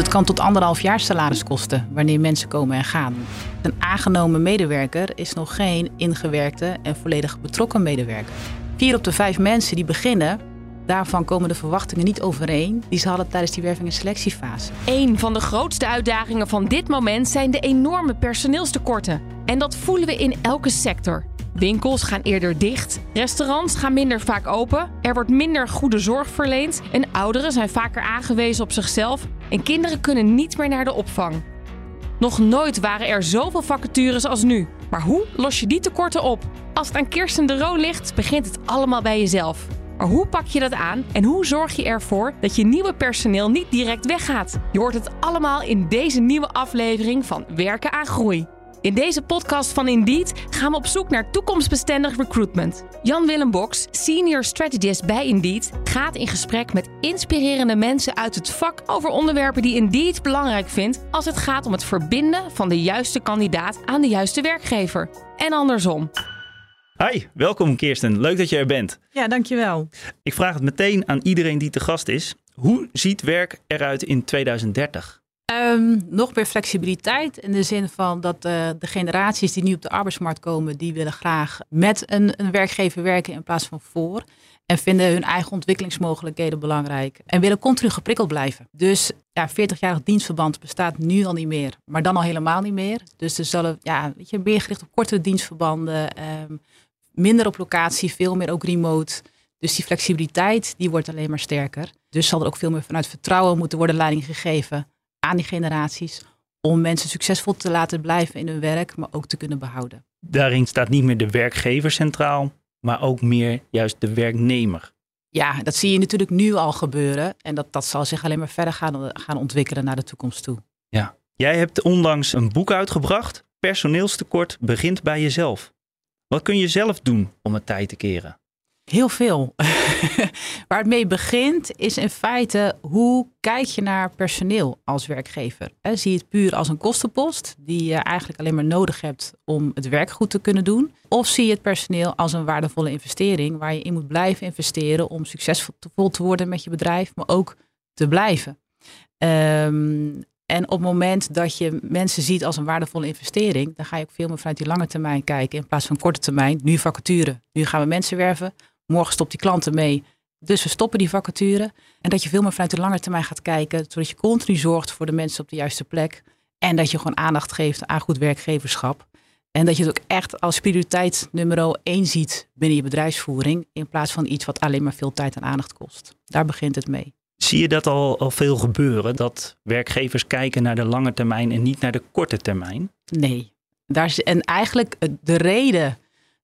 Het kan tot anderhalf jaar salaris kosten wanneer mensen komen en gaan. Een aangenomen medewerker is nog geen ingewerkte en volledig betrokken medewerker. Vier op de vijf mensen die beginnen, daarvan komen de verwachtingen niet overeen die ze hadden tijdens die werving- en selectiefase. Een van de grootste uitdagingen van dit moment zijn de enorme personeelstekorten. En dat voelen we in elke sector. Winkels gaan eerder dicht, restaurants gaan minder vaak open, er wordt minder goede zorg verleend en ouderen zijn vaker aangewezen op zichzelf en kinderen kunnen niet meer naar de opvang. Nog nooit waren er zoveel vacatures als nu. Maar hoe los je die tekorten op? Als het aan Kirsten de Roo ligt, begint het allemaal bij jezelf. Maar hoe pak je dat aan en hoe zorg je ervoor dat je nieuwe personeel niet direct weggaat? Je hoort het allemaal in deze nieuwe aflevering van Werken aan Groei. In deze podcast van Indeed gaan we op zoek naar toekomstbestendig recruitment. Jan-Willem Boks, senior strategist bij Indeed, gaat in gesprek met inspirerende mensen uit het vak over onderwerpen die Indeed belangrijk vindt als het gaat om het verbinden van de juiste kandidaat aan de juiste werkgever. En andersom. Hi, welkom Kirsten. Leuk dat je er bent. Ja, dankjewel. Ik vraag het meteen aan iedereen die te gast is. Hoe ziet werk eruit in 2030? Um, nog meer flexibiliteit in de zin van dat uh, de generaties die nu op de arbeidsmarkt komen, die willen graag met een, een, werkgever werken in plaats van voor. En vinden hun eigen ontwikkelingsmogelijkheden belangrijk. En willen continu geprikkeld blijven. Dus ja, 40-jarig dienstverband bestaat nu al niet meer. Maar dan al helemaal niet meer. Dus er zullen ja, weet je, meer gericht op kortere dienstverbanden. Um, minder op locatie, veel meer ook remote. Dus die flexibiliteit die wordt alleen maar sterker. Dus zal er ook veel meer vanuit vertrouwen moeten worden leiding gegeven aan die generaties. Om mensen succesvol te laten blijven in hun werk, maar ook te kunnen behouden. Daarin staat niet meer de werkgever centraal, maar ook meer juist de werknemer. Ja, dat zie je natuurlijk nu al gebeuren. En dat, dat zal zich alleen maar verder gaan, gaan ontwikkelen naar de toekomst toe. Ja. Jij hebt onlangs een boek uitgebracht. Personeelstekort begint bij jezelf. Wat kun je zelf doen om het tijd te keren? Heel veel. Waar het mee begint is in feite hoe kijk je naar personeel als werkgever? zie je het puur als een kostenpost die je eigenlijk alleen maar nodig hebt om het werk goed te kunnen doen? Of zie je het personeel als een waardevolle investering waar je in moet blijven investeren om succesvol te worden met je bedrijf, maar ook te blijven? Um, en op het moment dat je mensen ziet als een waardevolle investering, dan ga je ook veel meer vanuit die lange termijn kijken in plaats van korte termijn. Nu vacature, nu gaan we mensen werven, morgen stopt die klanten mee. Dus we stoppen die vacature. En dat je veel meer vanuit de lange termijn gaat kijken, zodat je continu zorgt voor de mensen op de juiste plek. En dat je gewoon aandacht geeft aan goed werkgeverschap. En dat je het ook echt als prioriteit nummer één ziet binnen je bedrijfsvoering, in plaats van iets wat alleen maar veel tijd en aandacht kost. Daar begint het mee. Zie je dat al, al veel gebeuren? Dat werkgevers kijken naar de lange termijn en niet naar de korte termijn? Nee. Daar is, en eigenlijk de reden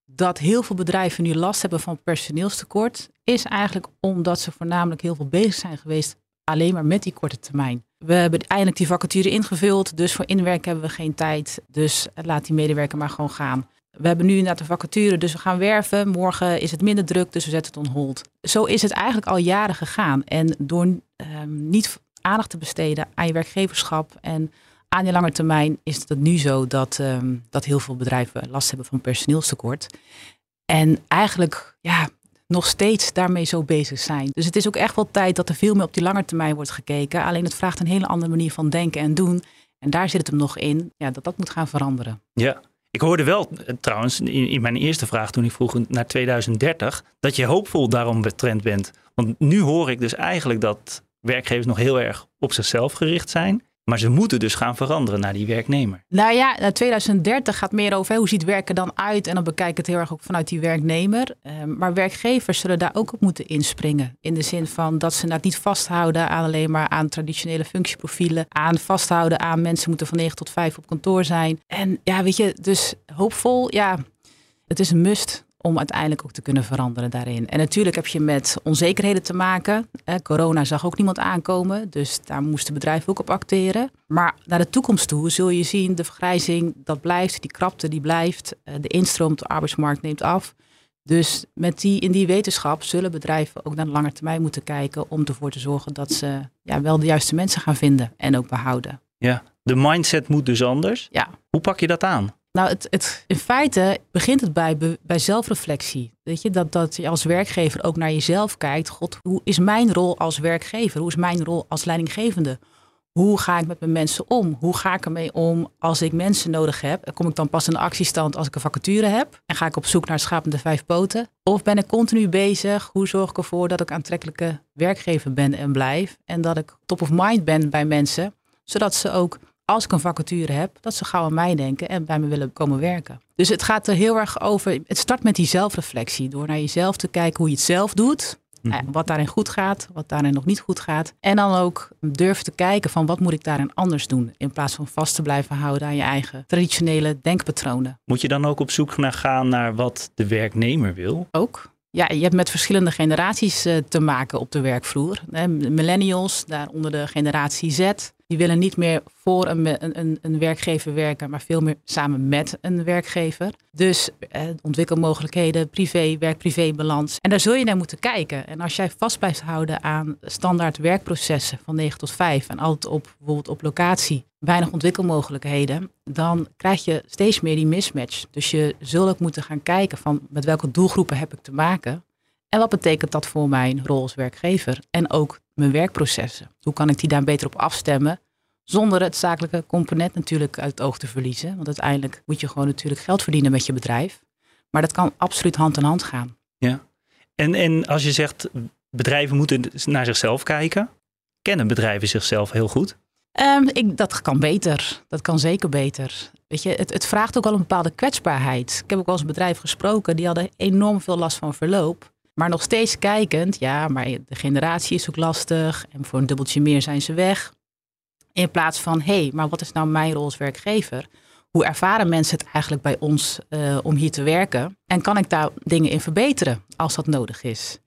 dat heel veel bedrijven nu last hebben van personeelstekort, is eigenlijk omdat ze voornamelijk heel veel bezig zijn geweest alleen maar met die korte termijn. We hebben eindelijk die vacature ingevuld, dus voor inwerken hebben we geen tijd. Dus laat die medewerker maar gewoon gaan. We hebben nu inderdaad de vacature, dus we gaan werven. Morgen is het minder druk, dus we zetten het on hold. Zo is het eigenlijk al jaren gegaan. En door um, niet aandacht te besteden aan je werkgeverschap en aan je lange termijn is het nu zo dat, um, dat heel veel bedrijven last hebben van personeelstekort. En eigenlijk ja, nog steeds daarmee zo bezig zijn. Dus het is ook echt wel tijd dat er veel meer op die lange termijn wordt gekeken. Alleen het vraagt een hele andere manier van denken en doen. En daar zit het hem nog in, ja, dat dat moet gaan veranderen. Ja, ik hoorde wel eh, trouwens in, in, mijn eerste vraag toen ik vroeg naar 2030 dat je hoopvol daarom betrend bent. Want nu hoor ik dus eigenlijk dat werkgevers nog heel erg op zichzelf gericht zijn. Maar ze moeten dus gaan veranderen naar die werknemer. Nou ja, 2030 gaat meer over hoe ziet werken dan uit. En dan bekijk ik het heel erg ook vanuit die werknemer. Ehm, maar werkgevers zullen daar ook op moeten inspringen. In de zin van dat ze dat niet vasthouden aan alleen maar aan traditionele functieprofielen. Aan vasthouden aan mensen moeten van 9 tot 5 op kantoor zijn. En ja, weet je, dus hoopvol, ja, het is een must om uiteindelijk ook te kunnen veranderen daarin. En natuurlijk heb je met onzekerheden te maken. corona zag ook niemand aankomen, dus daar moesten bedrijven ook op acteren. Maar naar de toekomst toe zul je zien, de vergrijzing, dat blijft, die krapte, die blijft. Eh, de instroom op de arbeidsmarkt neemt af. Dus met die, in die wetenschap zullen bedrijven ook naar de lange termijn moeten kijken om ervoor te zorgen dat ze ja, wel de juiste mensen gaan vinden en ook behouden. Ja, de mindset moet dus anders. Ja. Hoe pak je dat aan? Nou, het, het, in feite begint het bij, bij zelfreflectie. Weet je, dat, dat je als werkgever ook naar jezelf kijkt. God, hoe is mijn rol als werkgever? Hoe is mijn rol als leidinggevende? hoe ga ik met mijn mensen om? Hoe ga ik ermee om als ik mensen nodig heb? Kom ik dan pas in de actiestand als ik een vacature heb? En ga ik op zoek naar schapende vijf poten? Of ben ik continu bezig? Hoe zorg ik ervoor dat ik aantrekkelijke werkgever ben en blijf? En dat ik top of mind ben bij mensen, zodat ze ook als ik een vacature heb, dat ze gauw aan mij denken en bij me willen komen werken. Dus het gaat er heel erg over. Het start met die zelfreflectie. Door naar jezelf te kijken hoe je het zelf doet. Mhm. Wat daarin goed gaat, wat daarin nog niet goed gaat. En dan ook durven te kijken van wat moet ik daarin anders doen. In plaats van vast te blijven houden aan je eigen traditionele denkpatronen. Moet je dan ook op zoek naar gaan naar wat de werknemer wil? Ook. Ja, je hebt met verschillende generaties eh, te maken op de werkvloer. Millennials, daaronder de generatie Z. Die willen niet meer voor een, een, een werkgever werken, maar veel meer samen met een werkgever. Dus eh, ontwikkelmogelijkheden, privé, werk-privé-balans. En daar zul je naar moeten kijken. En als jij vast blijft houden aan standaard werkprocessen van 9 tot 5 en altijd op bijvoorbeeld op locatie, weinig ontwikkelmogelijkheden, dan krijg je steeds meer die mismatch. Dus je zult ook moeten gaan kijken van met welke doelgroepen heb ik te maken. En wat betekent dat voor mijn rol als werkgever? En ook mijn werkprocessen. Hoe kan ik die daar beter op afstemmen? Zonder het zakelijke component natuurlijk uit het oog te verliezen. Want uiteindelijk moet je gewoon natuurlijk geld verdienen met je bedrijf. Maar dat kan absoluut hand in hand gaan. Ja. En, en als je zegt bedrijven moeten naar zichzelf kijken, kennen bedrijven zichzelf heel goed? Um, ik, dat kan beter. Dat kan zeker beter. Weet je, het, het vraagt ook wel een bepaalde kwetsbaarheid. Ik heb ook wel eens een bedrijf gesproken, die hadden enorm veel last van verloop. Maar nog steeds kijkend, ja, maar de generatie is ook lastig. En voor een dubbeltje meer zijn ze weg. In plaats van, hé, hey, maar wat is nou mijn rol als werkgever? Hoe ervaren mensen het eigenlijk bij ons uh, om hier te werken? En kan ik daar dingen in verbeteren als dat nodig is?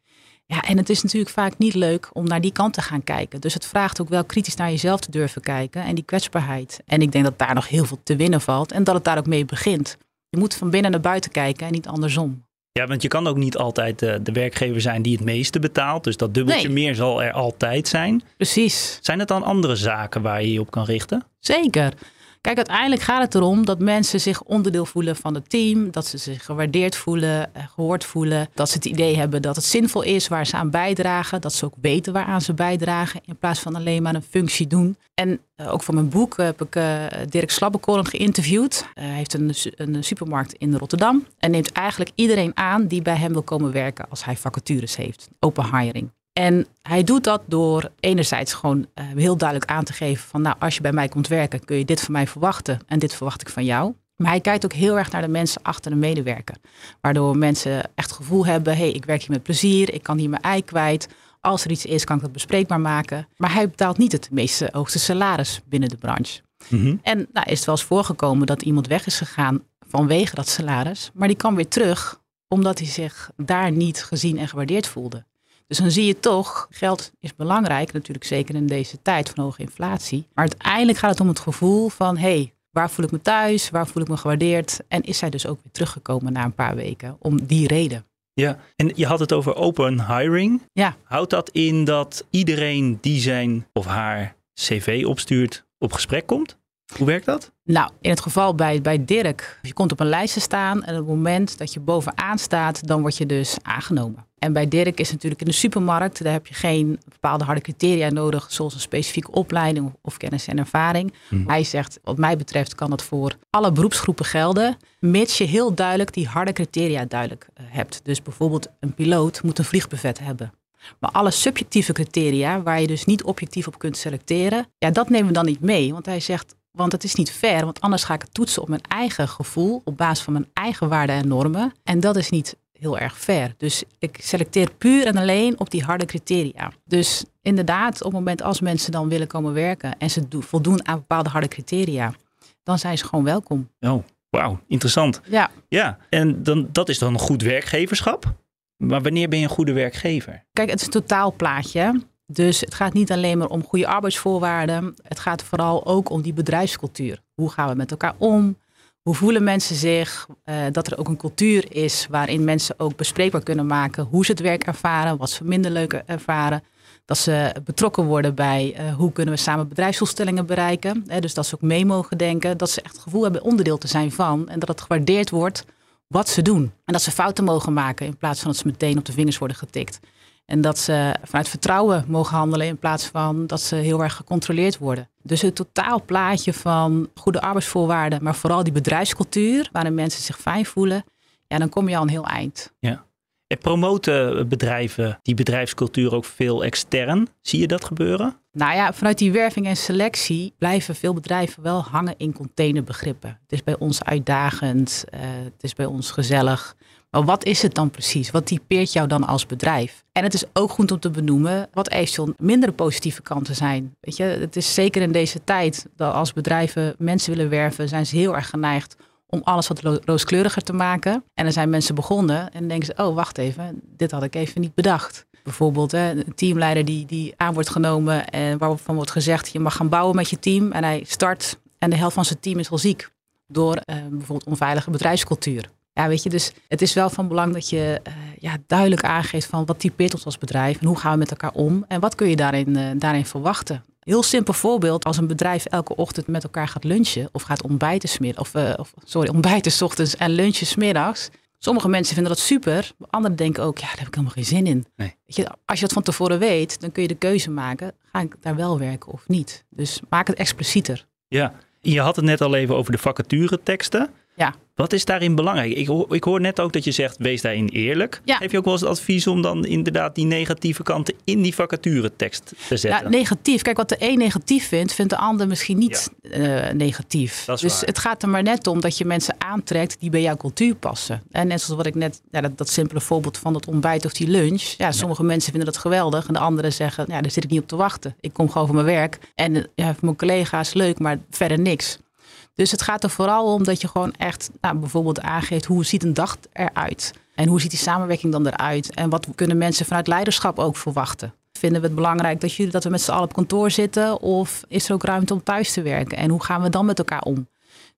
Ja, en het is natuurlijk vaak niet leuk om naar die kant te gaan kijken. Dus het vraagt ook wel kritisch naar jezelf te durven kijken en die kwetsbaarheid. En ik denk dat daar nog heel veel te winnen valt en dat het daar ook mee begint. Je moet van binnen naar buiten kijken en niet andersom. Ja, want je kan ook niet altijd de, de werkgever zijn die het meeste betaalt. Dus dat dubbeltje meer zal er altijd zijn. Precies. Zijn het dan andere zaken waar je je op kan richten? Zeker. Kijk, uiteindelijk gaat het erom dat mensen zich onderdeel voelen van het team. Dat ze zich gewaardeerd voelen, eh, gehoord voelen. Dat ze het idee hebben dat het zinvol is waar ze aan bijdragen. Dat ze ook weten waaraan ze bijdragen. In plaats van alleen maar een functie doen. En eh, ook voor mijn boek heb ik uh, Dirk Slabbekoren geïnterviewd. hij heeft een supermarkt in Rotterdam. En neemt eigenlijk iedereen aan die bij hem wil komen werken als hij vacatures heeft. Open hiring. En hij doet dat door enerzijds gewoon uh, heel duidelijk aan te geven van nou, als je bij mij komt werken, kun je dit van mij verwachten en dit verwacht ik van jou. Maar hij kijkt ook heel erg naar de mensen achter de medewerker. Waardoor mensen echt het gevoel hebben, hé, hey, ik werk hier met plezier, ik kan hier mijn ei kwijt. Als er iets is, kan ik dat bespreekbaar maken. Maar hij betaalt niet het meeste hoogste salaris binnen de branche. Mhm. En nou, is het wel eens voorgekomen dat iemand weg is gegaan vanwege dat salaris. Maar die kwam weer terug omdat hij zich daar niet gezien en gewaardeerd voelde. Dus dan zie je toch, geld is belangrijk, natuurlijk zeker in deze tijd van hoge inflatie. Maar uiteindelijk gaat het om het gevoel van, hé, hey, waar voel ik me thuis, waar voel ik me gewaardeerd? En is zij dus ook weer teruggekomen na een paar weken om die reden. Ja, en je had het over open hiring. Ja. Houdt dat in dat iedereen die zijn of haar cv opstuurt op gesprek komt? Hoe werkt dat? Nou, in het geval bij, bij Dirk, je komt op een lijst te staan en op het moment dat je bovenaan staat, dan word je dus aangenomen. En bij Dirk is natuurlijk in de supermarkt, daar heb je geen bepaalde harde criteria nodig, zoals een specifieke opleiding of, kennis en ervaring. Mhm. Hij zegt, wat mij betreft kan dat voor alle beroepsgroepen gelden, mits je heel duidelijk die harde criteria duidelijk eh, hebt. Dus bijvoorbeeld een piloot moet een vliegbuffet hebben. Maar alle subjectieve criteria, waar je dus niet objectief op kunt selecteren, ja, dat nemen we dan niet mee. Want hij zegt, want het is niet fair, want anders ga ik het toetsen op mijn eigen gevoel, op basis van mijn eigen waarden en normen. En dat is niet heel erg fair. Dus ik selecteer puur en alleen op die harde criteria. Dus inderdaad, op het moment als mensen dan willen komen werken en ze voldoen aan bepaalde harde criteria, dan zijn ze gewoon welkom. Oh, wauw, interessant. Ja. Ja, en dan, dat is dan een goed werkgeverschap. Maar wanneer ben je een goede werkgever? Kijk, het is een totaalplaatje. Dus het gaat niet alleen maar om goede arbeidsvoorwaarden. Het gaat vooral ook om die bedrijfscultuur. Hoe gaan we met elkaar om? Hoe voelen mensen zich? Uh, dat er ook een cultuur is waarin mensen ook bespreekbaar kunnen maken hoe ze het werk ervaren, wat ze minder leuk ervaren. Dat ze betrokken worden bij uh, hoe kunnen we samen bedrijfsdoelstellingen bereiken. Hè, dus dat ze ook mee mogen denken. Dat ze echt het gevoel hebben onderdeel te zijn van. En dat het gewaardeerd wordt wat ze doen. En dat ze fouten mogen maken in plaats van dat ze meteen op de vingers worden getikt. En dat ze vanuit vertrouwen mogen handelen in plaats van dat ze heel erg gecontroleerd worden. Dus het totaalplaatje van goede arbeidsvoorwaarden, maar vooral die bedrijfscultuur waarin mensen zich fijn voelen, ja, dan kom je al een heel eind. Ja. En promoten bedrijven die bedrijfscultuur ook veel extern? Zie je dat gebeuren? Nou ja, vanuit die werving en selectie blijven veel bedrijven wel hangen in containerbegrippen. Het is bij ons uitdagend, uh, het is bij ons gezellig. Maar wat is het dan precies? Wat typeert jou dan als bedrijf? En het is ook goed om te benoemen wat eventueel minder positieve kanten zijn. Weet je, het is zeker in deze tijd dat als bedrijven mensen willen werven, zijn ze heel erg geneigd om alles wat rooskleuriger te maken. En dan zijn mensen begonnen en denken ze, oh wacht even, dit had ik even niet bedacht. Bijvoorbeeld hè, een teamleider die, die aan wordt genomen en waarvan wordt gezegd, je mag gaan bouwen met je team. En hij start en de helft van zijn team is al ziek door eh, bijvoorbeeld onveilige bedrijfscultuur. Ja, weet je, dus het is wel van belang dat je uh, ja, duidelijk aangeeft van wat typeert ons als bedrijf en hoe gaan we met elkaar om en wat kun je daarin, uh, daarin verwachten. Heel simpel voorbeeld, als een bedrijf elke ochtend met elkaar gaat lunchen of gaat ontbijten of, uh, of sorry, ontbijten s ochtends en lunchen smiddags. Sommige mensen vinden dat super, anderen denken ook, ja, daar heb ik helemaal geen zin in. Nee. Weet je, als je dat van tevoren weet, dan kun je de keuze maken, ga ik daar wel werken of niet. Dus maak het explicieter. Ja, je had het net al even over de vacature teksten. Ja. Wat is daarin belangrijk? Ik hoor, ik hoor net ook dat je zegt, wees daarin eerlijk. Ja. Heb je ook wel eens het advies om dan inderdaad die negatieve kanten in die vacaturetekst te zetten? Ja, negatief. Kijk, wat de een negatief vindt, vindt de ander misschien niet uh, negatief. Dus waar. het gaat er maar net om dat je mensen aantrekt die bij jouw cultuur passen. En net zoals wat ik net, ja, dat, dat simpele voorbeeld van dat ontbijt of die lunch. Ja, sommige mensen vinden dat geweldig en de anderen zeggen, ja, daar zit ik niet op te wachten. Ik kom gewoon voor mijn werk. En ja, voor mijn collega's leuk, maar verder niks. Dus het gaat er vooral om dat je gewoon echt nou, bijvoorbeeld aangeeft hoe ziet een dag eruit. En hoe ziet die samenwerking dan eruit? En wat kunnen mensen vanuit leiderschap ook verwachten? Vinden we het belangrijk dat, jullie, dat we met z'n allen op kantoor zitten? Of is er ook ruimte om thuis te werken? En hoe gaan we dan met elkaar om?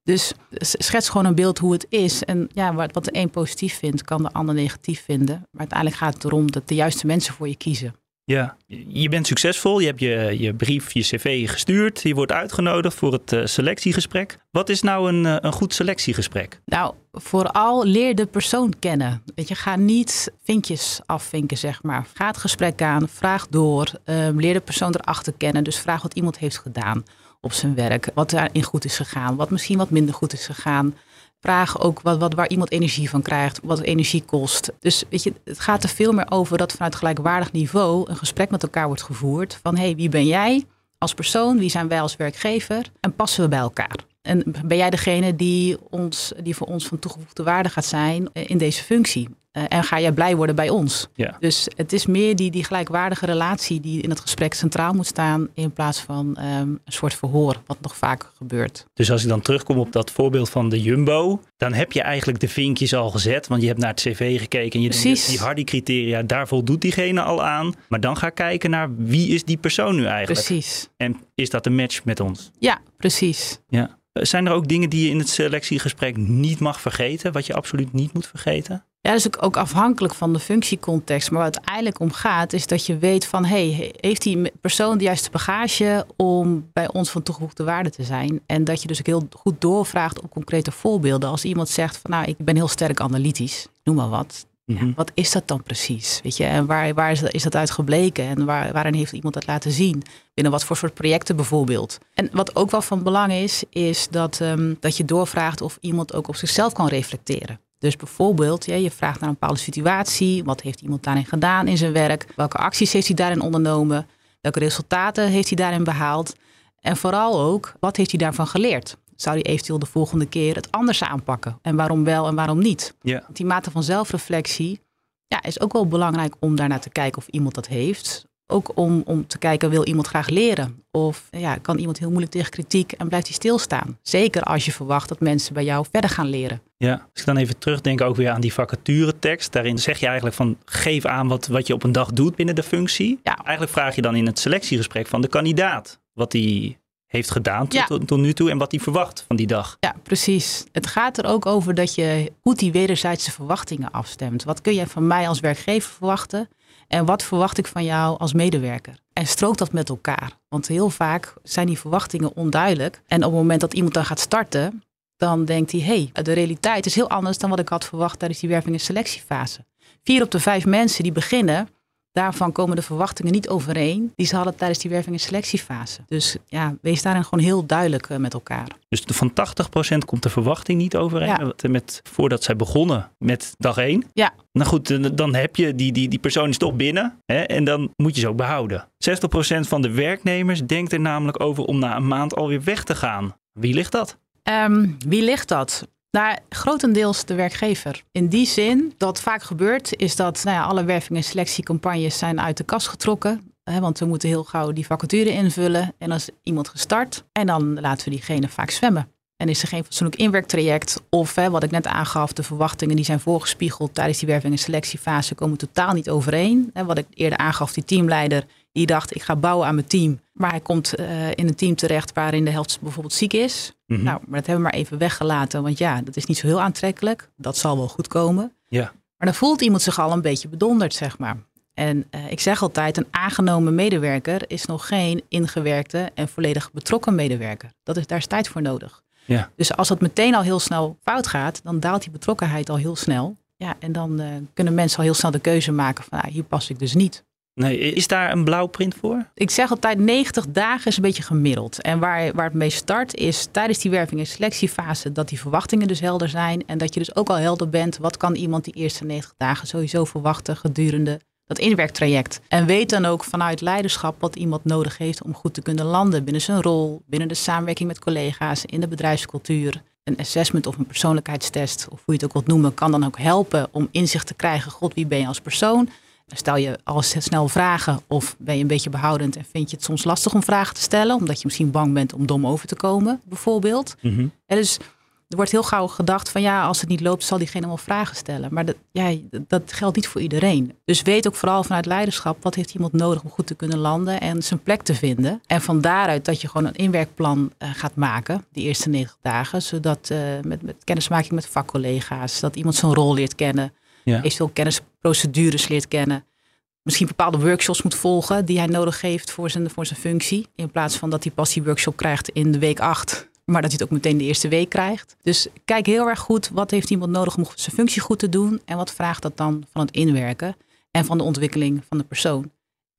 Dus schets gewoon een beeld hoe het is. En ja, wat de een positief vindt, kan de ander negatief vinden. Maar uiteindelijk gaat het erom dat de juiste mensen voor je kiezen. Ja, je bent succesvol. Je hebt je, je brief, je cv gestuurd. Je wordt uitgenodigd voor het uh, selectiegesprek. Wat is nou een, uh, een goed selectiegesprek? Nou, vooral leer de persoon kennen. Weet je, ga niet vinkjes afvinken, zeg maar. Ga het gesprek aan, vraag door. Um, leer de persoon erachter kennen. Dus vraag wat iemand heeft gedaan op zijn werk. Wat daarin goed is gegaan. Wat misschien wat minder goed is gegaan. Vraag ook wat, wat, waar iemand energie van krijgt, wat energie kost. Dus weet je, het gaat er veel meer over dat vanuit gelijkwaardig niveau een gesprek met elkaar wordt gevoerd. Van hé, hey, wie ben jij als persoon? Wie zijn wij als werkgever? En passen we bij elkaar? En ben jij degene die, ons, die voor ons van toegevoegde waarde gaat zijn in deze functie? Uh, en ga jij blij worden bij ons? Ja. Dus het is meer die, die gelijkwaardige relatie die in het gesprek centraal moet staan. In plaats van um, een soort verhoor, wat nog vaak gebeurt. Dus als ik dan terugkom op dat voorbeeld van de Jumbo. Dan heb je eigenlijk de vinkjes al gezet. Want je hebt naar het cv gekeken. En je Precies. denkt, die Hardy-criteria, daar voldoet diegene al aan. Maar dan ga kijken naar wie is die persoon nu eigenlijk? Precies. En is dat een match met ons? Ja, precies. Ja. Zijn er ook dingen die je in het selectiegesprek niet mag vergeten? Wat je absoluut niet moet vergeten? Ja, dat is ook afhankelijk van de functiecontext. Maar wat het eigenlijk om gaat, is dat je weet van... Hey, heeft die persoon de juiste bagage om bij ons van toegevoegde waarde te zijn? En dat je dus ook heel goed doorvraagt op concrete voorbeelden. Als iemand zegt van nou, ik ben heel sterk analytisch, noem maar wat. Ja, wat is dat dan precies? Weet je, en waar, waar is, dat, is dat uit gebleken? En waar, waarin heeft iemand dat laten zien? Binnen wat voor soort projecten bijvoorbeeld? En wat ook wel van belang is, is dat, um, dat je doorvraagt of iemand ook op zichzelf kan reflecteren. Dus bijvoorbeeld, je vraagt naar een bepaalde situatie. Wat heeft iemand daarin gedaan in zijn werk? Welke acties heeft hij daarin ondernomen? Welke resultaten heeft hij daarin behaald? En vooral ook, wat heeft hij daarvan geleerd? Zou hij eventueel de volgende keer het anders aanpakken? En waarom wel en waarom niet? Ja. Die mate van zelfreflectie ja, is ook wel belangrijk om daarnaar te kijken of iemand dat heeft. Ook om, om te kijken, wil iemand graag leren? Of ja, kan iemand heel moeilijk tegen kritiek en blijft hij stilstaan? Zeker als je verwacht dat mensen bij jou verder gaan leren. Ja, als ik dan even terugdenk ook weer aan die vacaturetekst. Daarin zeg je eigenlijk van geef aan wat, wat je op een dag doet binnen de functie. Ja. Eigenlijk vraag je dan in het selectiegesprek van de kandidaat wat hij heeft gedaan tot, Ja. tot, tot nu toe en wat hij verwacht van die dag. Ja, precies. Het gaat er ook over dat je goed die wederzijdse verwachtingen afstemt. Wat kun jij van mij als werkgever verwachten? En wat verwacht ik van jou als medewerker? En strookt dat met elkaar? Want heel vaak zijn die verwachtingen onduidelijk. En op het moment dat iemand dan gaat starten, dan denkt hij: hé, hey, de realiteit is heel anders dan wat ik had verwacht tijdens die werving- en selectiefase. Vier op de vijf mensen die beginnen, daarvan komen de verwachtingen niet overeen die ze hadden tijdens die werving- en selectiefase. Dus ja, wees daarin gewoon heel duidelijk uh, met elkaar. Dus van 80% komt de verwachting niet overeen ja. met, voordat zij begonnen met dag 1. Ja. Nou goed, dan heb je die, die, die persoon is toch binnen hè, en dan moet je ze ook behouden. 60% van de werknemers denkt er namelijk over om na een maand alweer weg te gaan. Wie ligt dat? Um, wie ligt dat? Nou, grotendeels de werkgever. In die zin, dat vaak gebeurt, is dat nou ja, alle werving- en selectiecampagnes zijn uit de kast getrokken. Hè, want we moeten heel gauw die vacature invullen. En als iemand gestart, en dan laten we diegene vaak zwemmen. En is er geen fatsoenlijk inwerktraject. Of hè, wat ik net aangaf, de verwachtingen die zijn voorgespiegeld tijdens die werving- en selectiefase komen totaal niet overeen. Wat ik eerder aangaf, die teamleider die dacht ik ga bouwen aan mijn team. Maar hij komt uh, in een team terecht waarin de helft bijvoorbeeld ziek is. Mm-hmm. Nou, maar dat hebben we maar even weggelaten. Want ja, dat is niet zo heel aantrekkelijk. Dat zal wel goed komen. Ja. Maar dan voelt iemand zich al een beetje bedonderd, zeg maar. En uh, ik zeg altijd, een aangenomen medewerker is nog geen ingewerkte en volledig betrokken medewerker. Dat is, daar is tijd voor nodig. Ja. Dus als het meteen al heel snel fout gaat, dan daalt die betrokkenheid al heel snel. Ja, en dan uh, kunnen mensen al heel snel de keuze maken van, nou, hier pas ik dus niet. Is daar een blauwprint voor? Ik zeg altijd 90 dagen is een beetje gemiddeld. En waar, waar het mee start is tijdens die werving- en selectiefase dat die verwachtingen dus helder zijn. En dat je dus ook al helder bent, wat kan iemand die eerste 90 dagen sowieso verwachten gedurende dat inwerktraject. En weet dan ook vanuit leiderschap wat iemand nodig heeft om goed te kunnen landen binnen zijn rol, binnen de samenwerking met collega's, in de bedrijfscultuur. Een assessment of een persoonlijkheidstest, of hoe je het ook wilt noemen, kan dan ook helpen om inzicht te krijgen. God, wie ben je als persoon? Stel je al snel vragen of ben je een beetje behoudend en vind je het soms lastig om vragen te stellen, omdat je misschien bang bent om dom over te komen, bijvoorbeeld. En dus er wordt heel gauw gedacht van ja, als het niet loopt, zal diegene wel vragen stellen. Maar dat, ja, dat geldt niet voor iedereen. Dus weet ook vooral vanuit leiderschap, wat heeft iemand nodig om goed te kunnen landen en zijn plek te vinden. En van daaruit dat je gewoon een inwerkplan uh, gaat maken, die eerste 90 dagen, zodat uh, met, met kennismaking met vakcollega's, dat iemand zijn rol leert kennen. Ja. Eventueel kennisprocedures leert kennen. Misschien bepaalde workshops moet volgen die hij nodig heeft voor zijn, voor zijn functie. In plaats van dat hij pas die workshop krijgt in de week 8. Maar dat hij het ook meteen de eerste week krijgt. Dus kijk heel erg goed wat heeft iemand nodig om zijn functie goed te doen. En wat vraagt dat dan van het inwerken en van de ontwikkeling van de persoon.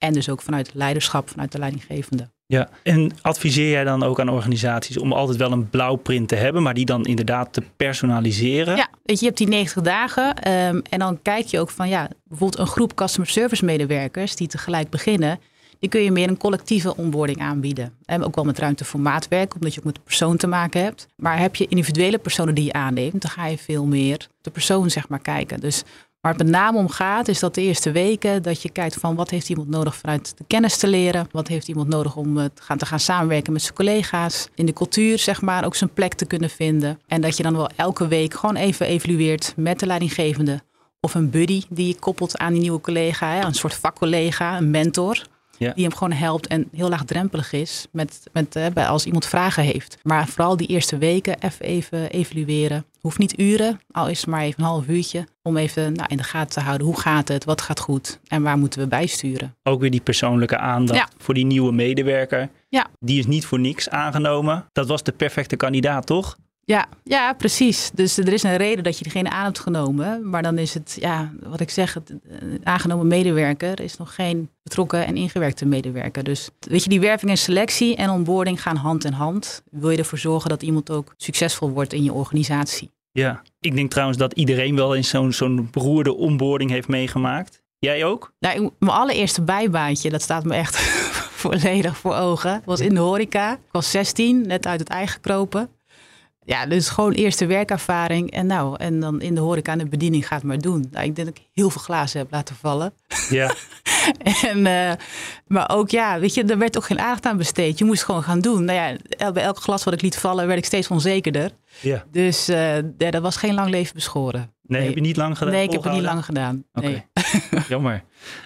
En dus ook vanuit leiderschap, vanuit de leidinggevende. Ja, en adviseer jij dan ook aan organisaties om altijd wel een blauwprint te hebben, maar die dan inderdaad te personaliseren? Ja, weet je, je hebt die 90 dagen um, en dan kijk je ook van, ja, bijvoorbeeld een groep customer service medewerkers die tegelijk beginnen, die kun je meer een collectieve onboarding aanbieden. En ook wel met ruimte voor maatwerk, omdat je ook met de persoon te maken hebt. Maar heb je individuele personen die je aanneemt, dan ga je veel meer de persoon zeg maar kijken. Dus Waar het met name om gaat, is dat de eerste weken dat je kijkt van wat heeft iemand nodig vanuit de kennis te leren. Wat heeft iemand nodig om te gaan, te gaan samenwerken met zijn collega's. In de cultuur, zeg maar, ook zijn plek te kunnen vinden. En dat je dan wel elke week gewoon even evalueert met de leidinggevende. Of een buddy die je koppelt aan die nieuwe collega. Een soort vakcollega, een mentor. Ja. Die hem gewoon helpt en heel laagdrempelig is met, met, uh, als iemand vragen heeft. Maar vooral die eerste weken even, even evalueren. Hoeft niet uren, al is het maar even een half uurtje. Om even nou, in de gaten te houden. Hoe gaat het? Wat gaat goed? En waar moeten we bijsturen? Ook weer die persoonlijke aandacht Ja. voor die nieuwe medewerker. Ja. Die is niet voor niks aangenomen. Dat was de perfecte kandidaat, toch? Ja, ja, precies. Dus er is een reden dat je diegene aan hebt genomen. Maar dan is het, ja, wat ik zeg, het, een aangenomen medewerker is nog geen betrokken en ingewerkte medewerker. Dus weet je, die werving en selectie en onboarding gaan hand in hand. Wil je ervoor zorgen dat iemand ook succesvol wordt in je organisatie? Ja. Ik denk trouwens dat iedereen wel eens zo'n zo'n beroerde onboarding heeft meegemaakt. Jij ook? Nou, mijn allereerste bijbaantje, dat staat me echt volledig voor ogen, was in de horeca. Ik was 16, net uit het ei gekropen. Ja, dus gewoon eerste werkervaring. En nou, en dan in de horeca en de bediening gaat maar doen. Nou, ik denk dat ik heel veel glazen heb laten vallen. Ja. En, eh, maar ook ja, weet je, er werd ook geen aandacht aan besteed. Je moest het gewoon gaan doen. Nou ja, bij elk glas wat ik liet vallen, werd ik steeds onzekerder. ja. Dus eh, ja, dat was geen lang leven beschoren. Nee, heb je niet lang gedaan? Nee, ik heb het niet lang gedaan. Nee. Jammer.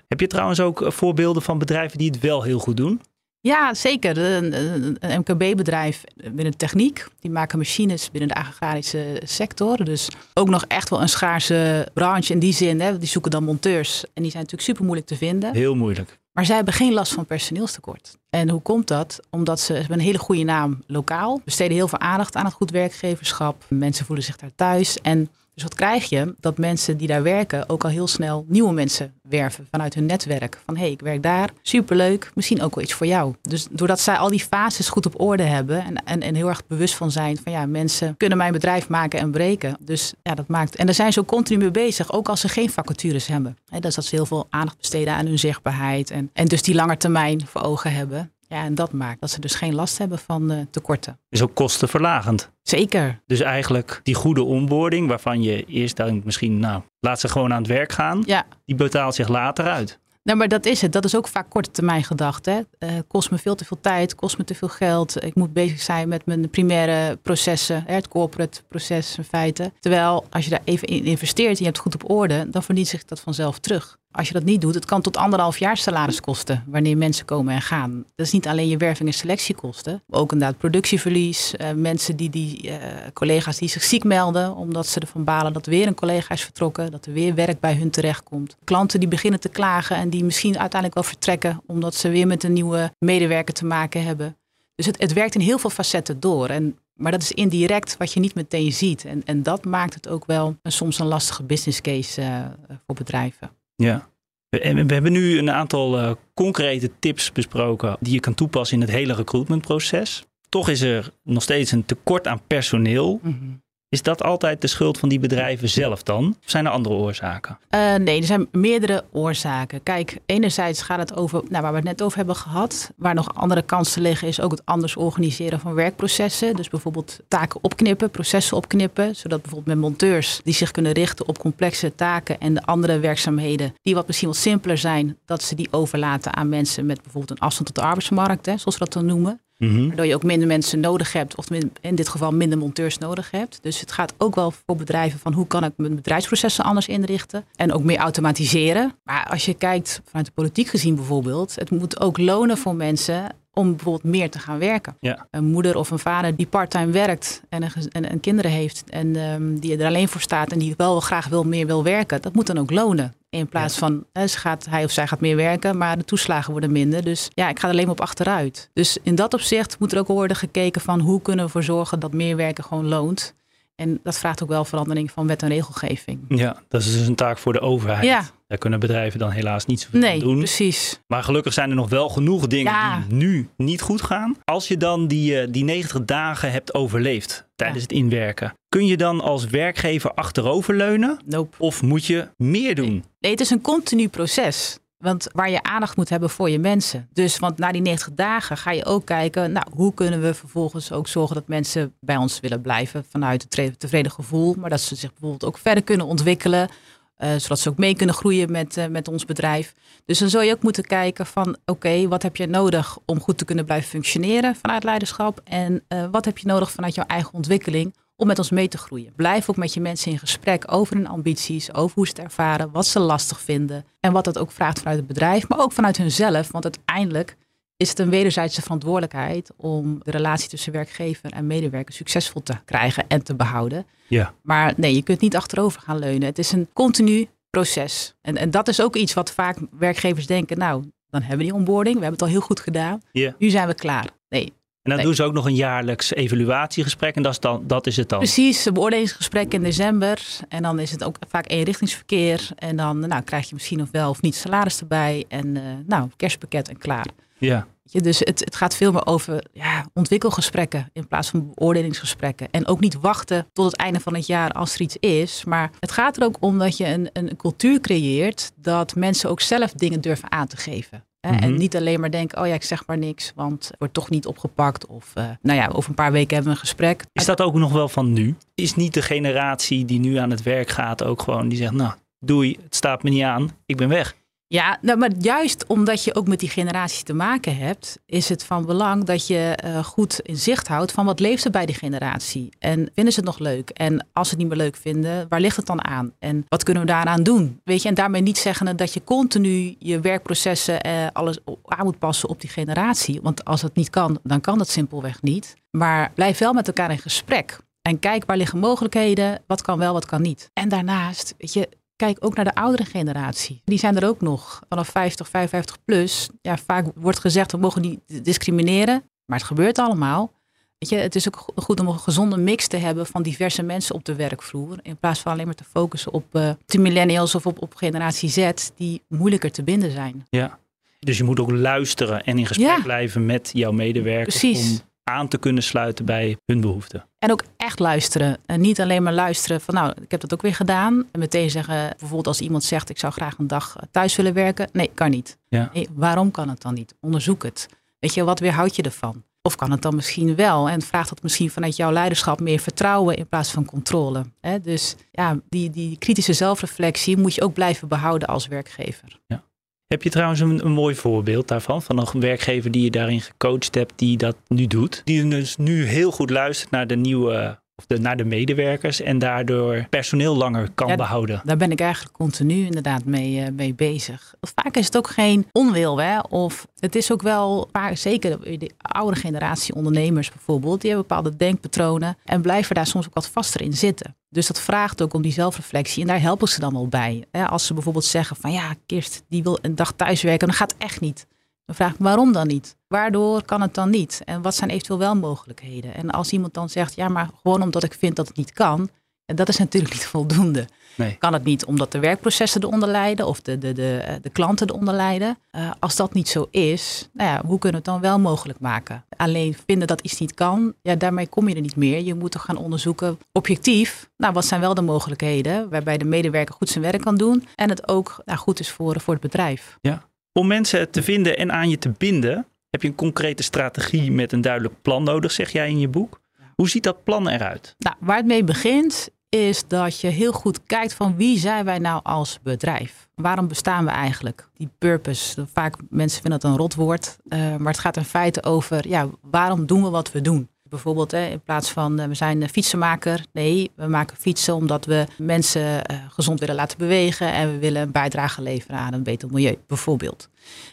Heb je trouwens ook eh, voorbeelden van bedrijven die het wel heel goed doen? Ja, zeker. Een, MKB-bedrijf binnen de techniek. Die maken machines binnen de agrarische sector. Dus ook nog echt wel een schaarse branche in die zin. Hè. Die zoeken dan monteurs. En die zijn natuurlijk super moeilijk te vinden. Heel moeilijk. Maar zij hebben geen last van personeelstekort. En hoe komt dat? Omdat ze, ze hebben een hele goede naam lokaal. Besteden heel veel aandacht aan het goed werkgeverschap. Mensen voelen zich daar thuis. En Dus wat krijg je? Dat mensen die daar werken ook al heel snel nieuwe mensen werven vanuit hun netwerk. Van hé, hey, ik werk daar, superleuk, misschien ook wel iets voor jou. Dus doordat zij al die fases goed op orde hebben en, en, en heel erg bewust van zijn van ja, mensen kunnen mijn bedrijf maken en breken. Dus ja, dat maakt. En daar zijn ze ook continu mee bezig, ook als ze geen vacatures hebben. He, dat is dat ze heel veel aandacht besteden aan hun zichtbaarheid en, en dus die lange termijn voor ogen hebben. Ja, en dat maakt dat ze dus geen last hebben van uh, tekorten. Is ook kostenverlagend. Zeker. Dus eigenlijk die goede onboarding, waarvan je eerst denkt misschien, nou, laat ze gewoon aan het werk gaan. Ja. Die betaalt zich later uit. Nou, maar dat is het. Dat is ook vaak korte termijn gedachte. Uh, kost me veel te veel tijd, kost me te veel geld. Ik moet bezig zijn met mijn primaire processen, hè, het corporate proces in feite. Terwijl als je daar even in investeert en je hebt het goed op orde, dan verdient zich dat vanzelf terug. Als je dat niet doet, het kan tot anderhalf jaar salaris kosten wanneer mensen komen en gaan. Dat is niet alleen je werving en selectiekosten, ook inderdaad productieverlies. Uh, mensen die, die uh, collega's die zich ziek melden omdat ze ervan balen dat weer een collega is vertrokken, dat er weer werk bij hun terechtkomt. Klanten die beginnen te klagen en die misschien uiteindelijk wel vertrekken omdat ze weer met een nieuwe medewerker te maken hebben. Dus het, het werkt in heel veel facetten door. En maar dat is indirect wat je niet meteen ziet. En, en dat maakt het ook wel een, soms een lastige business case uh, voor bedrijven. Ja. We hebben nu een aantal uh, concrete tips besproken die je kan toepassen in het hele recruitmentproces. Toch is er nog steeds een tekort aan personeel. -hmm. Is dat altijd de schuld van die bedrijven zelf dan? Of zijn er andere oorzaken? Uh, nee, er zijn meerdere oorzaken. Kijk, enerzijds gaat het over, nou, waar we het net over hebben gehad. Waar nog andere kansen liggen is ook het anders organiseren van werkprocessen. Dus bijvoorbeeld taken opknippen, processen opknippen. Zodat bijvoorbeeld met monteurs die zich kunnen richten op complexe taken en de andere werkzaamheden die wat misschien wat simpeler zijn, dat ze die overlaten aan mensen met bijvoorbeeld een afstand tot de arbeidsmarkt, hè, zoals we dat dan noemen. Mm-hmm. Waardoor je ook minder mensen nodig hebt, of in dit geval minder monteurs nodig hebt. Dus het gaat ook wel voor bedrijven van hoe kan ik mijn bedrijfsprocessen anders inrichten. En ook meer automatiseren. Maar als je kijkt vanuit de politiek gezien bijvoorbeeld, het moet ook lonen voor mensen om bijvoorbeeld meer te gaan werken. Ja. Een moeder of een vader die parttime werkt en, een, en, en kinderen heeft en um, die er alleen voor staat en die wel graag wil meer wil werken, dat moet dan ook lonen. In plaats ja. van hè, ze gaat, hij of zij gaat meer werken, maar de toeslagen worden minder. Dus ja, ik ga er alleen maar op achteruit. Dus in dat opzicht moet er ook worden gekeken van hoe kunnen we ervoor zorgen dat meer werken gewoon loont. En dat vraagt ook wel verandering van wet en regelgeving. Ja, dat is dus een taak voor de overheid. Ja. Daar kunnen bedrijven dan helaas niet zoveel nee, doen. precies. Maar gelukkig zijn er nog wel genoeg dingen Ja. die nu niet goed gaan. Als je dan die, eh, die 90 dagen hebt overleefd tijdens Ja. het inwerken, kun je dan als werkgever achteroverleunen? Nope. Of moet je meer doen? Nee, het is een continu proces. Want waar je aandacht moet hebben voor je mensen. Dus want na die 90 dagen ga je ook kijken, nou, hoe kunnen we vervolgens ook zorgen dat mensen bij ons willen blijven vanuit het tevreden gevoel. Maar dat ze zich bijvoorbeeld ook verder kunnen ontwikkelen. Eh, zodat ze ook mee kunnen groeien met, eh, met ons bedrijf. Dus dan zul je ook moeten kijken van oké, wat heb je nodig om goed te kunnen blijven functioneren vanuit leiderschap? En eh, wat heb je nodig vanuit jouw eigen ontwikkeling om met ons mee te groeien. Blijf ook met je mensen in gesprek over hun ambities, over hoe ze het ervaren, wat ze lastig vinden en wat dat ook vraagt vanuit het bedrijf, maar ook vanuit hunzelf. Want uiteindelijk is het een wederzijdse verantwoordelijkheid om de relatie tussen werkgever en medewerker succesvol te krijgen en te behouden. Ja. Maar nee, je kunt niet achterover gaan leunen. Het is een continu proces. En, en dat is ook iets wat vaak werkgevers denken, nou, dan hebben we die onboarding, we hebben het al heel goed gedaan, Ja. nu zijn we klaar. Nee, En dan Nee. doen ze ook nog een jaarlijks evaluatiegesprek en dat is, dan, dat is het dan. Precies, een beoordelingsgesprek in december. En dan is het ook vaak eenrichtingsverkeer. En dan nou, krijg je misschien of wel of niet salaris erbij. En eh, nou, kerstpakket en klaar. Ja. Je, dus het, het gaat veel meer over ja, ontwikkelgesprekken in plaats van beoordelingsgesprekken. En ook niet wachten tot het einde van het jaar als er iets is. Maar het gaat er ook om dat je een, een cultuur creëert dat mensen ook zelf dingen durven aan te geven. Hè? Mhm. En niet alleen maar denken, oh ja, ik zeg maar niks, want het wordt toch niet opgepakt. Of eh, nou ja, over een paar weken hebben we een gesprek. Is dat ook nog wel van nu? Is niet de generatie die nu aan het werk gaat ook gewoon die zegt, nou doei, het staat me niet aan, ik ben weg. Ja, nou, maar juist omdat je ook met die generatie te maken hebt, is het van belang dat je eh, goed in zicht houdt van wat leeft er bij die generatie. En vinden ze het nog leuk? En als ze het niet meer leuk vinden, waar ligt het dan aan? En wat kunnen we daaraan doen? Weet je, en daarmee niet zeggen dat je continu je werkprocessen eh, alles aan moet passen op die generatie. Want als het niet kan, dan kan dat simpelweg niet. Maar blijf wel met elkaar in gesprek. En kijk waar liggen mogelijkheden, wat kan wel, wat kan niet. En daarnaast, weet je, Kijk ook naar de oudere generatie. Die zijn er ook nog. Vanaf 50, 55 plus. Ja, vaak wordt gezegd we mogen niet discrimineren. Maar het gebeurt allemaal. Weet je, het is ook goed om een gezonde mix te hebben van diverse mensen op de werkvloer. In plaats van alleen maar te focussen op uh, de millennials of op, op generatie Z, die moeilijker te binden zijn. Ja, dus je moet ook luisteren en in gesprek blijven met jouw medewerkers. Precies. Om aan te kunnen sluiten bij hun behoeften. En ook echt luisteren. En niet alleen maar luisteren van nou, ik heb dat ook weer gedaan. En meteen zeggen, bijvoorbeeld als iemand zegt ik zou graag een dag thuis willen werken. Nee, kan niet. Ja. waarom kan het dan niet? Onderzoek het. Weet je, wat weerhoud je ervan? Of kan het dan misschien wel? En vraagt dat misschien vanuit jouw leiderschap meer vertrouwen in plaats van controle. Dus ja, die, die kritische zelfreflectie moet je ook blijven behouden als werkgever. Ja. Heb je trouwens een, mooi voorbeeld daarvan? Van een werkgever die je daarin gecoacht hebt, die dat nu doet? Die dus nu heel goed luistert naar de nieuwe of de, naar de medewerkers en daardoor personeel langer kan behouden. Daar ben ik eigenlijk continu inderdaad mee, uh, mee bezig. Vaak is het ook geen onwil, hè? of het is ook wel, zeker de oude generatie ondernemers bijvoorbeeld, die hebben bepaalde denkpatronen en blijven daar soms ook wat vaster in zitten. Dus dat vraagt ook om die zelfreflectie en daar helpen ze dan wel bij. Als ze bijvoorbeeld zeggen van ja, Kirst die wil een dag thuiswerken, dan gaat het echt niet. Dan vraag ik waarom dan niet? Waardoor kan het dan niet? En wat zijn eventueel wel mogelijkheden? En als iemand dan zegt, ja, maar gewoon omdat ik vind dat het niet kan, en dat is natuurlijk niet voldoende. Nee. Kan het niet omdat de werkprocessen eronder lijden of de, de, de, eh, de klanten eronder lijden? Uh, als dat niet zo is, nou ja, hoe kunnen we het dan wel mogelijk maken? Alleen vinden dat iets niet kan, ja, daarmee kom je er niet meer. Je moet toch gaan onderzoeken objectief, nou, wat zijn wel de mogelijkheden waarbij de medewerker goed zijn werk kan doen en het ook nou, goed is voor, voor het bedrijf. Ja, om mensen te vinden en aan je te binden, heb je een concrete strategie met een duidelijk plan nodig, zeg jij in je boek. Hoe ziet dat plan eruit? Nou, waar het mee begint is dat je heel goed kijkt van wie zijn wij nou als bedrijf? Waarom bestaan we eigenlijk? Die purpose, vaak mensen vinden dat een rotwoord, uh, maar het gaat in feite over ja, waarom doen we wat we doen? Bijvoorbeeld hè, in plaats van uh, we zijn fietsenmaker. Nee, we maken fietsen omdat we mensen uh, gezond willen laten bewegen. En we willen een bijdrage leveren aan een beter milieu, bijvoorbeeld.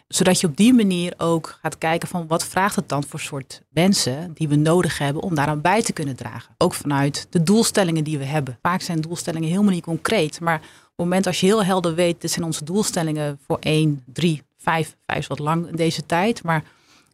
Zodat je op die manier ook gaat kijken van wat vraagt het dan voor soort mensen die we nodig hebben om daaraan bij te kunnen dragen. Ook vanuit de doelstellingen die we hebben. Vaak zijn doelstellingen helemaal niet concreet. Maar op het moment als je heel helder weet, dit zijn onze doelstellingen voor 1, 3, 5, 5 is wat lang in deze tijd. Maar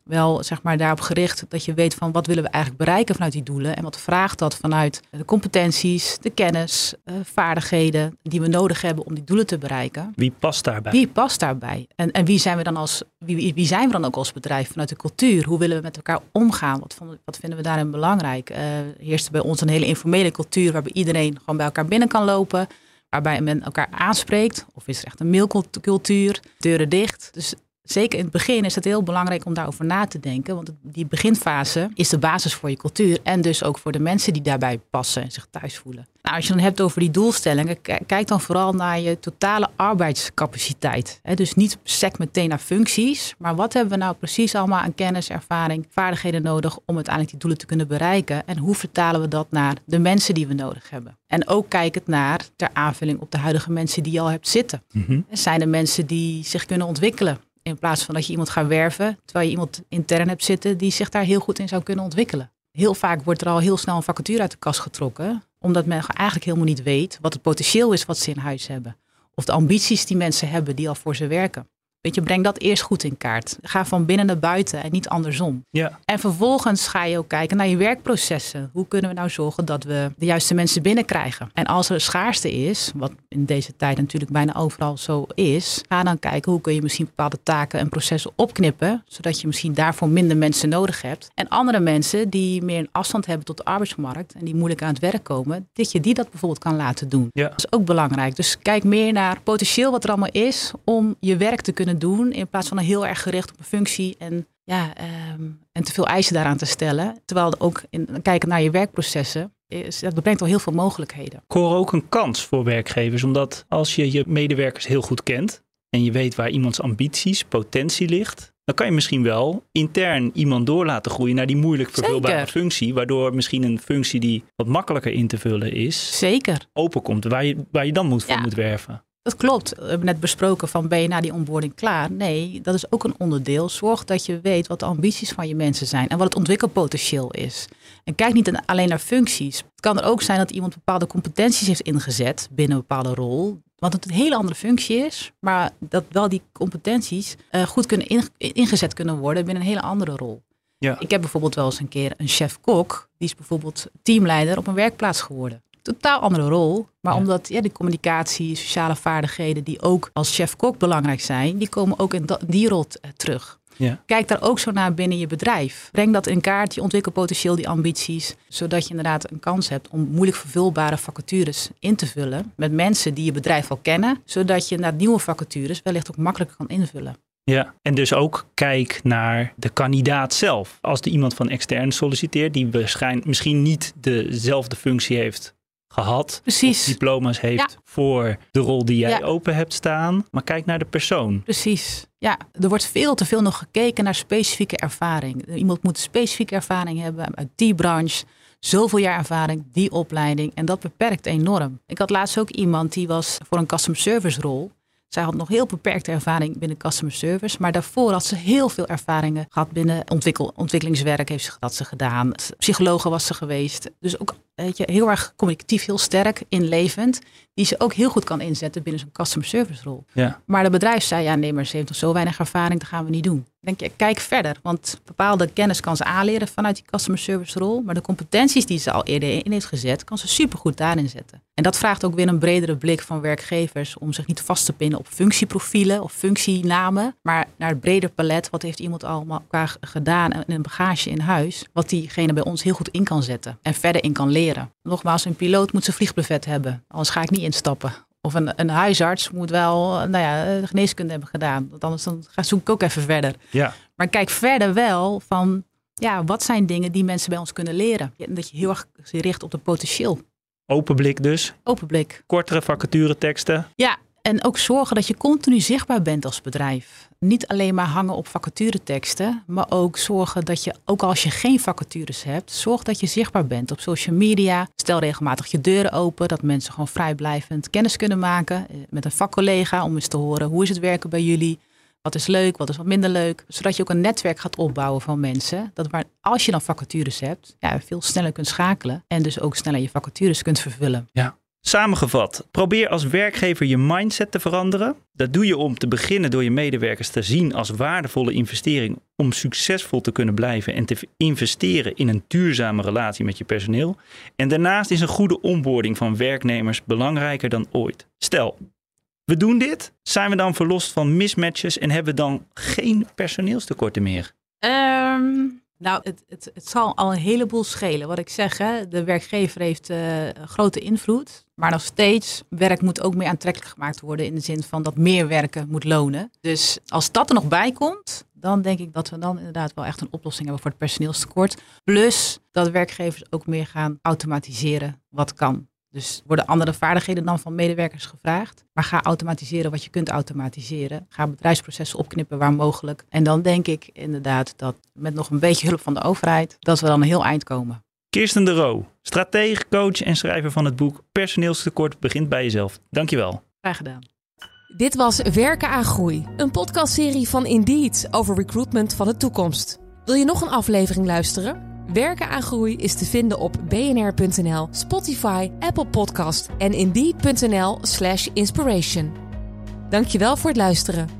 wel zeg maar daarop gericht dat je weet van wat willen we eigenlijk bereiken vanuit die doelen en wat vraagt dat vanuit de competenties, de kennis, uh, vaardigheden die we nodig hebben om die doelen te bereiken. Wie past daarbij? Wie past daarbij? En, en wie zijn we dan als wie, wie zijn we dan ook als bedrijf vanuit de cultuur? Hoe willen we met elkaar omgaan? Wat, wat vinden we daarin belangrijk? Uh, heerst bij ons een hele informele cultuur waarbij iedereen gewoon bij elkaar binnen kan lopen waarbij men elkaar aanspreekt? Of is er echt een mailcultuur, deuren dicht? Dus zeker in het begin is het heel belangrijk om daarover na te denken. Want die beginfase is de basis voor je cultuur. En dus ook voor de mensen die daarbij passen en zich thuis voelen. Nou, als je dan hebt over die doelstellingen, kijk dan vooral naar je totale arbeidscapaciteit. dus niet sec meteen naar functies, maar wat hebben we nou precies allemaal aan kennis, ervaring, vaardigheden nodig om uiteindelijk die doelen te kunnen bereiken? En hoe vertalen we dat naar de mensen die we nodig hebben? En ook kijkend naar ter aanvulling op de huidige mensen die je al hebt zitten. Mm Zijn er mensen die zich kunnen ontwikkelen? In plaats van dat je iemand gaat werven, terwijl je iemand intern hebt zitten die zich daar heel goed in zou kunnen ontwikkelen. Heel vaak wordt er al heel snel een vacature uit de kast getrokken, omdat men eigenlijk helemaal niet weet wat het potentieel is wat ze in huis hebben. Of de ambities die mensen hebben die al voor ze werken. Weet je, breng dat eerst goed in kaart. Ga van binnen naar buiten en niet andersom. Ja. En vervolgens ga je ook kijken naar je werkprocessen. Hoe kunnen we nou zorgen dat we de juiste mensen binnenkrijgen? En als er schaarste is, wat in deze tijd natuurlijk bijna overal zo is, ga dan kijken hoe kun je misschien bepaalde taken en processen opknippen, zodat je misschien daarvoor minder mensen nodig hebt. En andere mensen die meer een afstand hebben tot de arbeidsmarkt en die moeilijk aan het werk komen, dat je die dat bijvoorbeeld kan laten doen. Ja. Dat is ook belangrijk. Dus kijk meer naar potentieel wat er allemaal is om je werk te kunnen doen. In plaats van een heel erg gericht op een functie en, ja, ehm, en te veel eisen daaraan te stellen. Terwijl ook in, kijken naar je werkprocessen. Is, dat brengt al heel veel mogelijkheden. Ik hoor ook een kans voor werkgevers. Omdat als je je medewerkers heel goed kent. En je weet waar iemands ambities, potentie ligt. Dan kan je misschien wel intern iemand door laten groeien naar die moeilijk vervulbare functie. Waardoor misschien een functie die wat makkelijker in te vullen is. Zeker. Openkomt. Waar je, waar je dan moet voor moet werven. Dat klopt. We hebben net besproken van ben je na die onboarding klaar? Nee, dat is ook een onderdeel. Zorg dat je weet wat de ambities van je mensen zijn en wat het ontwikkelpotentieel is. En kijk niet alleen naar functies. Het kan er ook zijn dat iemand bepaalde competenties heeft ingezet binnen een bepaalde rol. Want het een hele andere functie is, maar dat wel die competenties uh, goed kunnen ingezet kunnen worden binnen een hele andere rol. Ja. Ik heb bijvoorbeeld wel eens een keer een chef-kok, die is bijvoorbeeld teamleider op een werkplaats geworden. Totaal andere rol, maar Ja. omdat ja, de communicatie, sociale vaardigheden die ook als chef-kok belangrijk zijn, die komen ook in die rol eh, terug. Ja. Kijk daar ook zo naar binnen je bedrijf. Breng dat in kaart, je ontwikkelpotentieel, die ambities. Zodat je inderdaad een kans hebt om moeilijk vervulbare vacatures in te vullen. Met mensen die je bedrijf al kennen. Zodat je naar nieuwe vacatures wellicht ook makkelijker kan invullen. Ja, en dus ook kijk naar de kandidaat zelf. Als er iemand van extern solliciteert, die waarschijnlijk misschien niet dezelfde functie heeft gehad, Precies. of diploma's heeft Ja. voor de rol die jij Ja. open hebt staan, maar kijk naar de persoon. Precies. Ja, er wordt veel te veel nog gekeken naar specifieke ervaring. Iemand moet specifieke ervaring hebben uit die branche. Zoveel jaar ervaring, die opleiding. En dat beperkt enorm. Ik had laatst ook iemand die was voor een customer service rol. Zij had nog heel beperkte ervaring binnen customer service. Maar daarvoor had ze heel veel ervaringen gehad binnen ontwikkel, ontwikkelingswerk. Heeft ze, had ze gedaan. Psychologe was ze geweest. Dus ook weet je, heel erg communicatief, heel sterk, inlevend. Die ze ook heel goed kan inzetten binnen zo'n customer service rol. Ja. Maar de bedrijf zei, ja nee, maar ze heeft nog zo weinig ervaring, dat gaan we niet doen. Dan denk je, kijk verder. Want bepaalde kennis kan ze aanleren vanuit die customer service rol. Maar de competenties die ze al eerder in heeft gezet, kan ze supergoed daarin zetten. En dat vraagt ook weer een bredere blik van werkgevers om zich niet vast te pinnen op functieprofielen of functienamen. Maar naar het breder palet, wat heeft iemand allemaal qua gedaan en een bagage in huis. Wat diegene bij ons heel goed in kan zetten en verder in kan leren. Nogmaals, een piloot moet zijn vliegbrevet hebben, anders ga ik niet instappen. Of een, een huisarts moet wel nou ja, geneeskunde hebben gedaan. Want anders dan ga, zoek ik ook even verder. Ja. Maar kijk verder wel van, ja, wat zijn dingen die mensen bij ons kunnen leren? Dat je heel erg je richt op het potentieel. Open blik dus, Open blik. kortere vacatureteksten. Ja, en ook zorgen dat je continu zichtbaar bent als bedrijf. Niet alleen maar hangen op vacatureteksten, maar ook zorgen dat je, ook als je geen vacatures hebt, zorg dat je zichtbaar bent op social media. Stel regelmatig je deuren open, dat mensen gewoon vrijblijvend kennis kunnen maken eh, met een vakcollega om eens te horen hoe is het werken bij jullie. Wat is leuk, wat is wat minder leuk. Zodat je ook een netwerk gaat opbouwen van mensen. Dat waar, als je dan vacatures hebt, ja, veel sneller kunt schakelen. En dus ook sneller je vacatures kunt vervullen. Samengevat, probeer als werkgever je mindset te veranderen. Dat doe je om te beginnen door je medewerkers te zien als waardevolle investering om succesvol te kunnen blijven en te investeren in een duurzame relatie met je personeel. En daarnaast is een goede onboarding van werknemers belangrijker dan ooit. Stel, we doen dit, zijn we dan verlost van mismatches en hebben we dan geen personeelstekorten meer? Ehm, nou, het, het, het zal al een heleboel schelen. Wat ik zeg, hè, de werkgever heeft eh, grote invloed. Maar nog steeds, werk moet ook meer aantrekkelijk gemaakt worden. In de zin van dat meer werken moet lonen. Dus als dat er nog bij komt, dan denk ik dat we dan inderdaad wel echt een oplossing hebben voor het personeelstekort. Plus dat werkgevers ook meer gaan automatiseren wat kan. Dus worden andere vaardigheden dan van medewerkers gevraagd. Maar ga automatiseren wat je kunt automatiseren. Ga bedrijfsprocessen opknippen waar mogelijk. En dan denk ik inderdaad dat met nog een beetje hulp van de overheid, dat we dan een heel eind komen. Kirsten de Roo, stratege, coach en schrijver van het boek Personeelstekort begint bij jezelf. Dankjewel. Graag gedaan. Dit was Werken aan Groei, een podcastserie van Indeed over recruitment van de toekomst. Wil je nog een aflevering luisteren? Werken aan Groei is te vinden op bnr.nl, Spotify, Apple Podcast en indeed.nl/inspiration. Dankjewel voor het luisteren.